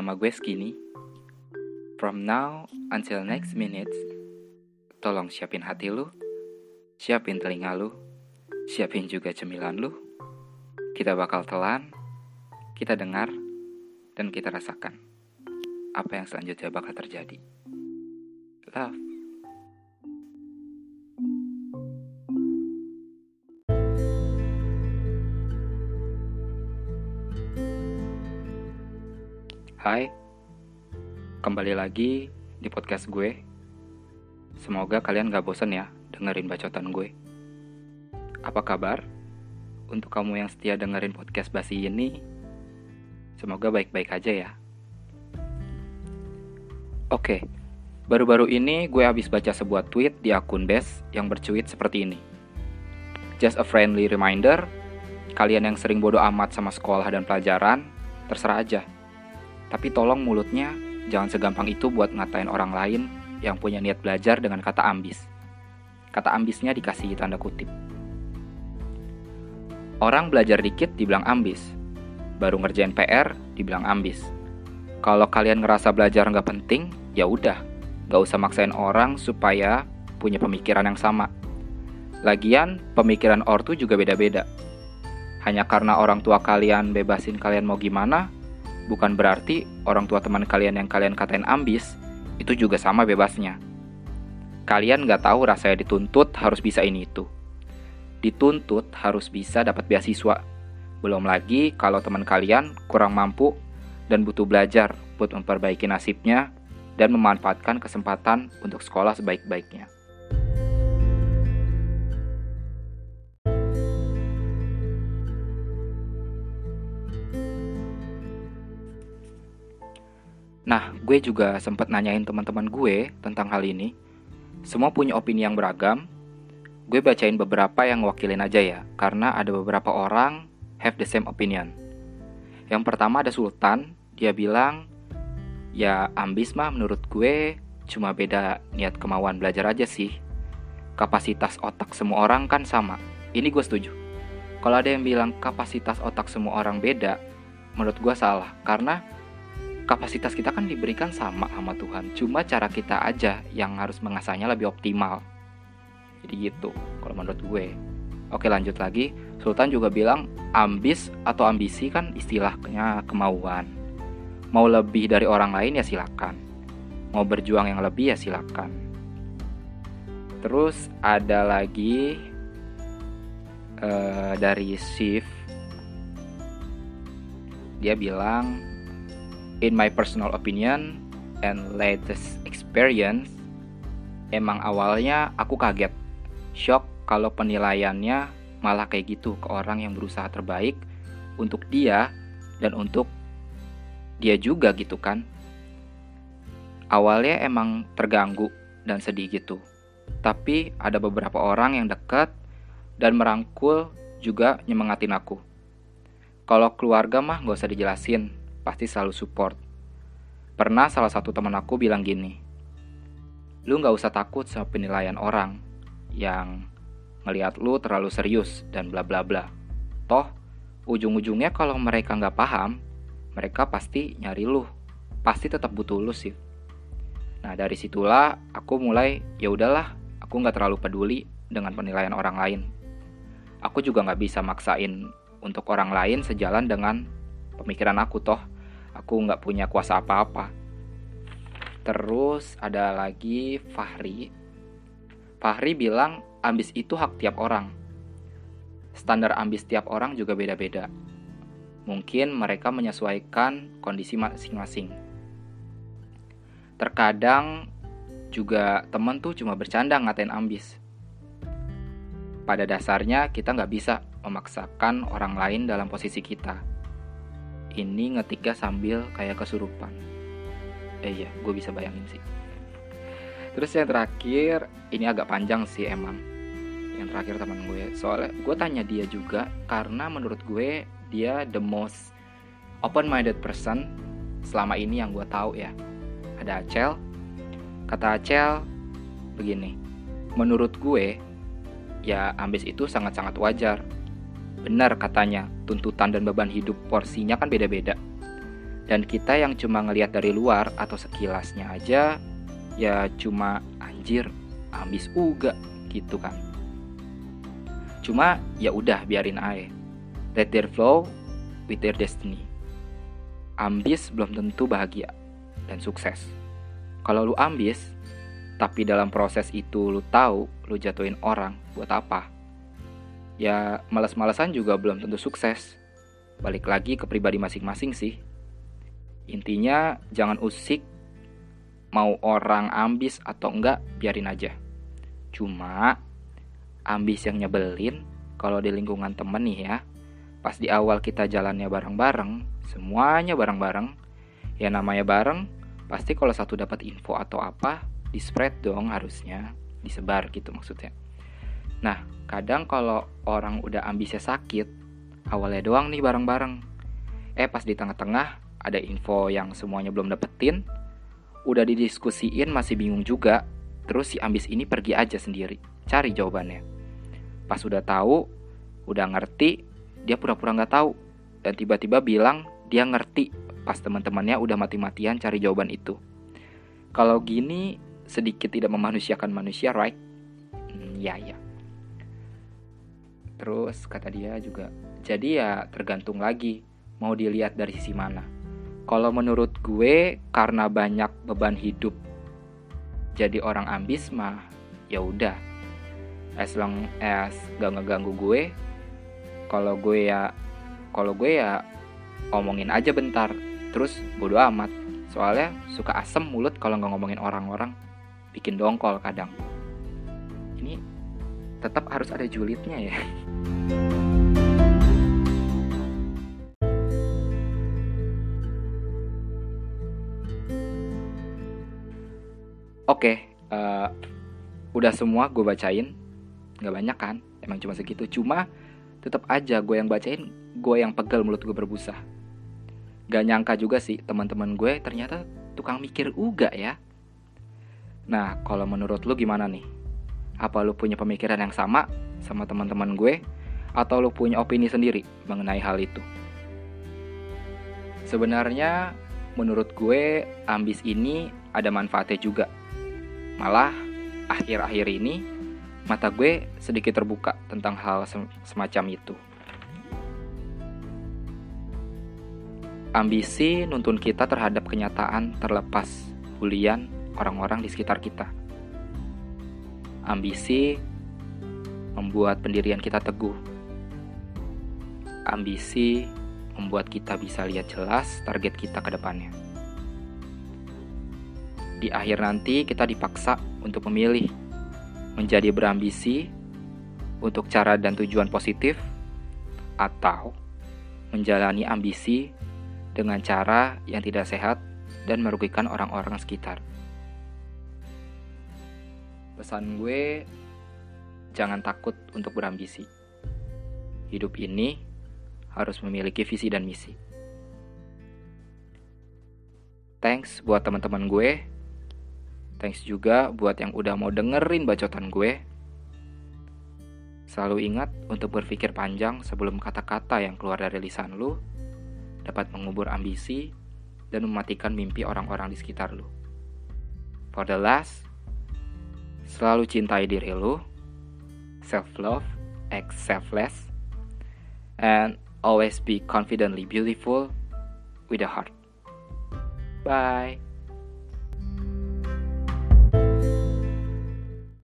Nama gue Skinny. From now until next minutes, tolong siapin hati lu, siapin telinga lu, siapin juga cemilan lu. Kita bakal telan, kita dengar, dan kita rasakan apa yang selanjutnya bakal terjadi. Love. Hai, kembali lagi di podcast gue. Semoga kalian gak bosen ya dengerin bacotan gue. Apa kabar? Untuk kamu yang setia dengerin podcast basi ini, semoga baik-baik aja ya. Oke, baru-baru ini gue habis baca sebuah tweet di akun Bes yang bercuit seperti ini. Just a friendly reminder, kalian yang sering bodoh amat sama sekolah dan pelajaran, terserah aja tapi tolong mulutnya jangan segampang itu buat ngatain orang lain yang punya niat belajar dengan kata ambis. Kata ambisnya dikasih tanda kutip. Orang belajar dikit dibilang ambis. Baru ngerjain PR dibilang ambis. Kalau kalian ngerasa belajar nggak penting, ya udah, nggak usah maksain orang supaya punya pemikiran yang sama. Lagian, pemikiran ortu juga beda-beda. Hanya karena orang tua kalian bebasin kalian mau gimana, bukan berarti orang tua teman kalian yang kalian katain ambis itu juga sama bebasnya. Kalian nggak tahu rasanya dituntut harus bisa ini itu. Dituntut harus bisa dapat beasiswa. Belum lagi kalau teman kalian kurang mampu dan butuh belajar buat memperbaiki nasibnya dan memanfaatkan kesempatan untuk sekolah sebaik-baiknya. Nah, gue juga sempat nanyain teman-teman gue tentang hal ini. Semua punya opini yang beragam. Gue bacain beberapa yang wakilin aja ya, karena ada beberapa orang have the same opinion. Yang pertama ada Sultan, dia bilang, ya ambis mah menurut gue cuma beda niat kemauan belajar aja sih. Kapasitas otak semua orang kan sama. Ini gue setuju. Kalau ada yang bilang kapasitas otak semua orang beda, menurut gue salah. Karena kapasitas kita kan diberikan sama sama Tuhan. Cuma cara kita aja yang harus mengasahnya lebih optimal. Jadi gitu kalau menurut gue. Oke lanjut lagi. Sultan juga bilang ambis atau ambisi kan istilahnya kemauan. Mau lebih dari orang lain ya silakan. Mau berjuang yang lebih ya silakan. Terus ada lagi uh, dari Shift. Dia bilang in my personal opinion and latest experience, emang awalnya aku kaget, shock kalau penilaiannya malah kayak gitu ke orang yang berusaha terbaik untuk dia dan untuk dia juga gitu kan. Awalnya emang terganggu dan sedih gitu. Tapi ada beberapa orang yang dekat dan merangkul juga nyemangatin aku. Kalau keluarga mah gak usah dijelasin, pasti selalu support. Pernah salah satu teman aku bilang gini, lu gak usah takut sama penilaian orang yang ngelihat lu terlalu serius dan bla bla bla. Toh, ujung-ujungnya kalau mereka nggak paham, mereka pasti nyari lu, pasti tetap butuh lu sih. Nah dari situlah aku mulai ya udahlah, aku nggak terlalu peduli dengan penilaian orang lain. Aku juga nggak bisa maksain untuk orang lain sejalan dengan pemikiran aku toh aku nggak punya kuasa apa-apa. Terus ada lagi Fahri. Fahri bilang ambis itu hak tiap orang. Standar ambis tiap orang juga beda-beda. Mungkin mereka menyesuaikan kondisi masing-masing. Terkadang juga temen tuh cuma bercanda ngatain ambis. Pada dasarnya kita nggak bisa memaksakan orang lain dalam posisi kita ini ngetiknya sambil kayak kesurupan. Eh iya gue bisa bayangin sih. Terus yang terakhir ini agak panjang sih emang yang terakhir teman gue. Soalnya gue tanya dia juga karena menurut gue dia the most open minded person selama ini yang gue tahu ya. Ada Acel kata Acel begini menurut gue ya ambis itu sangat-sangat wajar. Benar katanya, tuntutan dan beban hidup porsinya kan beda-beda. Dan kita yang cuma ngelihat dari luar atau sekilasnya aja ya cuma anjir, ambis uga gitu kan. Cuma ya udah biarin aja. Let their flow with their destiny. Ambis belum tentu bahagia dan sukses. Kalau lu ambis, tapi dalam proses itu lu tahu lu jatuhin orang buat apa? Ya males-malesan juga belum tentu sukses. Balik lagi ke pribadi masing-masing sih. Intinya jangan usik mau orang ambis atau enggak biarin aja. Cuma ambis yang nyebelin kalau di lingkungan temen nih ya. Pas di awal kita jalannya bareng-bareng, semuanya bareng-bareng. Ya namanya bareng, pasti kalau satu dapat info atau apa, di spread dong harusnya, disebar gitu maksudnya. Nah, kadang kalau orang udah ambisnya sakit, awalnya doang nih bareng-bareng. Eh pas di tengah-tengah ada info yang semuanya belum dapetin, udah didiskusiin masih bingung juga, terus si ambis ini pergi aja sendiri, cari jawabannya. Pas udah tahu, udah ngerti, dia pura-pura nggak tahu dan tiba-tiba bilang dia ngerti pas teman-temannya udah mati-matian cari jawaban itu. Kalau gini sedikit tidak memanusiakan manusia, right? Hmm, ya ya. Terus kata dia juga, jadi ya tergantung lagi mau dilihat dari sisi mana. Kalau menurut gue karena banyak beban hidup jadi orang ambis mah ya udah. As long as gak ngeganggu gue kalau gue ya kalau gue ya omongin aja bentar. Terus bodo amat. Soalnya suka asem mulut kalau nggak ngomongin orang-orang. Bikin dongkol kadang. Ini tetap harus ada julidnya ya. Oke, uh, udah semua gue bacain, nggak banyak kan? Emang cuma segitu. Cuma tetap aja gue yang bacain gue yang pegel mulut gue berbusa. Gak nyangka juga sih teman-teman gue ternyata tukang mikir uga ya. Nah kalau menurut lu gimana nih apa lu punya pemikiran yang sama sama teman-teman gue atau lu punya opini sendiri mengenai hal itu sebenarnya menurut gue ambis ini ada manfaatnya juga malah akhir-akhir ini mata gue sedikit terbuka tentang hal semacam itu. Ambisi nuntun kita terhadap kenyataan terlepas bulian orang-orang di sekitar kita. Ambisi membuat pendirian kita teguh. Ambisi membuat kita bisa lihat jelas target kita ke depannya. Di akhir nanti kita dipaksa untuk memilih menjadi berambisi untuk cara dan tujuan positif, atau menjalani ambisi dengan cara yang tidak sehat dan merugikan orang-orang sekitar. Pesan gue, jangan takut untuk berambisi. Hidup ini harus memiliki visi dan misi. Thanks buat teman-teman gue Thanks juga buat yang udah mau dengerin bacotan gue. Selalu ingat untuk berpikir panjang sebelum kata-kata yang keluar dari lisan lu dapat mengubur ambisi dan mematikan mimpi orang-orang di sekitar lu. For the last, selalu cintai diri lu, self-love, act selfless, and always be confidently beautiful with a heart. Bye.